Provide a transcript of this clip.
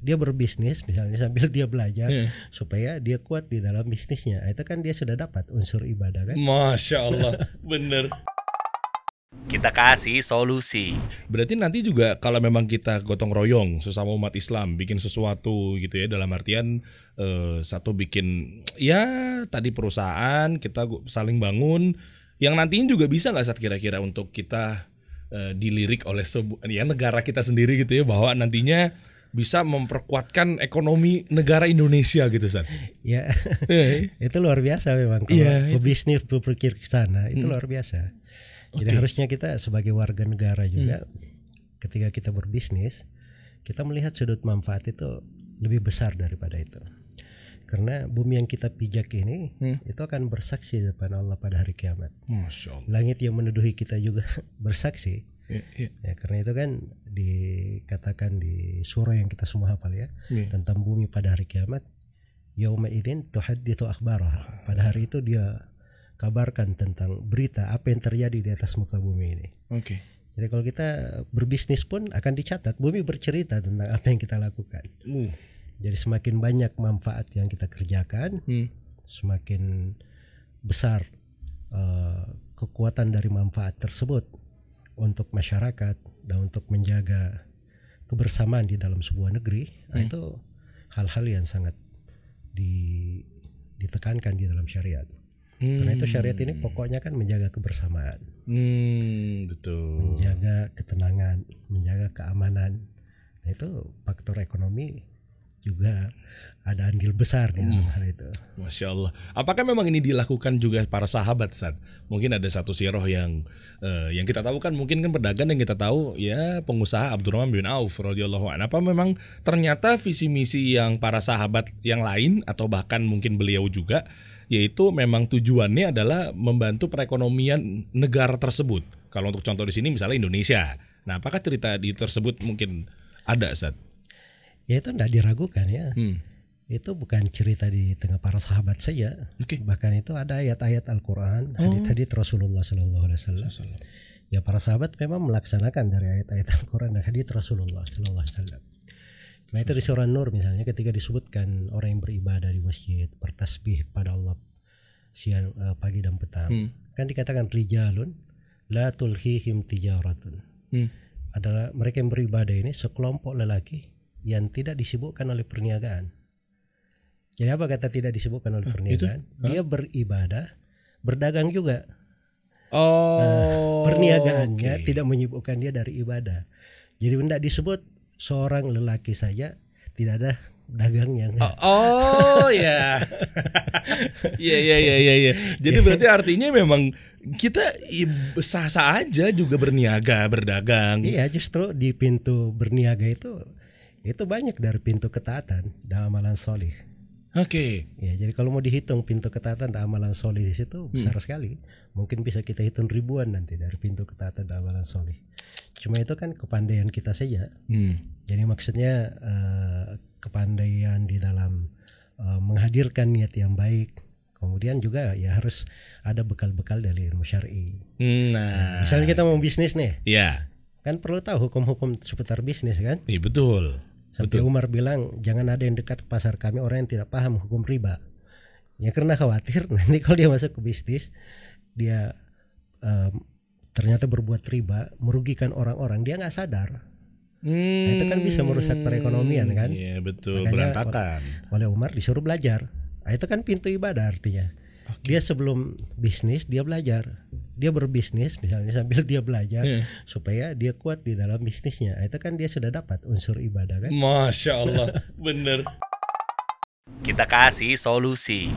dia berbisnis misalnya sambil dia belajar Iya. supaya dia kuat di dalam bisnisnya itu kan dia sudah dapat unsur ibadah kan Masya Allah, bener. Kita kasih solusi. Berarti nanti juga kalau memang kita gotong royong sesama umat Islam bikin sesuatu gitu ya dalam artian eh, satu bikin ya tadi perusahaan kita saling bangun yang nantinya juga bisa nggak saat kira-kira untuk kita eh, dilirik oleh sebu- ya negara kita sendiri gitu ya bahwa nantinya bisa memperkuatkan ekonomi negara Indonesia gitu San. ya Eh, itu luar biasa memang kalau Iya, itu. pebisnis berpikir ke sana itu luar biasa jadi harusnya kita sebagai warga negara juga ketika kita berbisnis kita melihat sudut manfaat itu lebih besar daripada itu karena bumi yang kita pijak ini Hmm. itu akan bersaksi di depan Allah pada hari kiamat Masya Allah. langit yang menuduhi kita juga bersaksi Ya, ya. ya karena itu kan dikatakan di surah yang kita semua hafal ya Iya. tentang bumi pada hari kiamat yauma idzin tuhadditsu akhbaraha pada hari itu dia kabarkan tentang berita apa yang terjadi di atas muka bumi ini Oke. jadi kalau kita berbisnis pun akan dicatat bumi bercerita tentang apa yang kita lakukan Uh. jadi semakin banyak manfaat yang kita kerjakan Hmm. semakin besar eh, kekuatan dari manfaat tersebut untuk masyarakat dan untuk menjaga kebersamaan di dalam sebuah negeri nah, itu hal-hal yang sangat di, ditekankan di dalam syariat. Karena itu syariat ini pokoknya kan menjaga kebersamaan. Hmm, betul. menjaga ketenangan menjaga keamanan. Nah, itu faktor ekonomi juga ada andil besar di dalam hal itu Masya Allah. Apakah memang ini dilakukan juga para sahabat saat mungkin ada satu siroh yang eh, yang kita tahu kan mungkin kan pedagang yang kita tahu ya pengusaha Abdurrahman bin Auf radhiyallahu anhu. Apa memang ternyata visi misi yang para sahabat yang lain atau bahkan mungkin beliau juga yaitu memang tujuannya adalah membantu perekonomian negara tersebut. Kalau untuk contoh di sini misalnya Indonesia. Nah, apakah cerita di tersebut mungkin ada saat? Ya itu tidak diragukan ya Hmm. itu bukan cerita di tengah para sahabat saja Oke. bahkan itu ada ayat-ayat Al-Quran hadits-hadits Rasulullah Sallallahu Alaihi Wasallam ya para sahabat memang melaksanakan dari ayat-ayat Al-Quran dan hadits Rasulullah Sallallahu Alaihi Wasallam nah itu di surah Nur misalnya ketika disebutkan orang yang beribadah di masjid bertasbih pada Allah siang eh, pagi dan petang Hmm. kan dikatakan rijalun la tulhihim tijaratun Hmm. adalah mereka yang beribadah ini sekelompok lelaki yang tidak disibukkan oleh perniagaan. Jadi apa kata tidak disibukkan oleh perniagaan? Dia beribadah, berdagang juga. Oh. Perniagaannya oke. tidak menyibukkan dia dari ibadah. Jadi tidak disebut seorang lelaki saja tidak ada dagangnya. Oh, oh ya. Iya iya iya iya iya. Jadi berarti artinya memang kita sah-sah aja juga berniaga, berdagang. Iya, justru di pintu berniaga itu itu banyak dari pintu ketaatan dan amalan solih. Oke. Ya, jadi kalau mau dihitung pintu ketaatan dan amalan solih di situ besar sekali. Mungkin bisa kita hitung ribuan nanti dari pintu ketaatan dan amalan solih. Cuma itu kan kepandaian kita saja. Hmm. Jadi maksudnya eh, kepandaian di dalam eh, menghadirkan niat yang baik. Kemudian juga ya harus ada bekal-bekal dari ilmu syar'i. Nah. Misalnya kita mau bisnis nih, Ya. kan perlu tahu hukum-hukum seputar bisnis kan? Iya betul. Sampai Umar bilang jangan ada yang dekat ke pasar kami orang yang tidak paham hukum riba. Ya karena khawatir nanti kalau dia masuk ke bisnis dia em, ternyata berbuat riba merugikan orang-orang dia nggak sadar. Hmm. Nah, itu kan bisa merusak perekonomian, kan? Iya betul, Makanya berantakan. Oleh Umar disuruh belajar. Nah, itu kan pintu ibadah artinya. Dia sebelum bisnis dia belajar. Dia berbisnis misalnya sambil dia belajar Iya. supaya dia kuat di dalam bisnisnya. Itu kan dia sudah dapat unsur ibadah kan. Masya Allah, bener. Kita kasih solusi.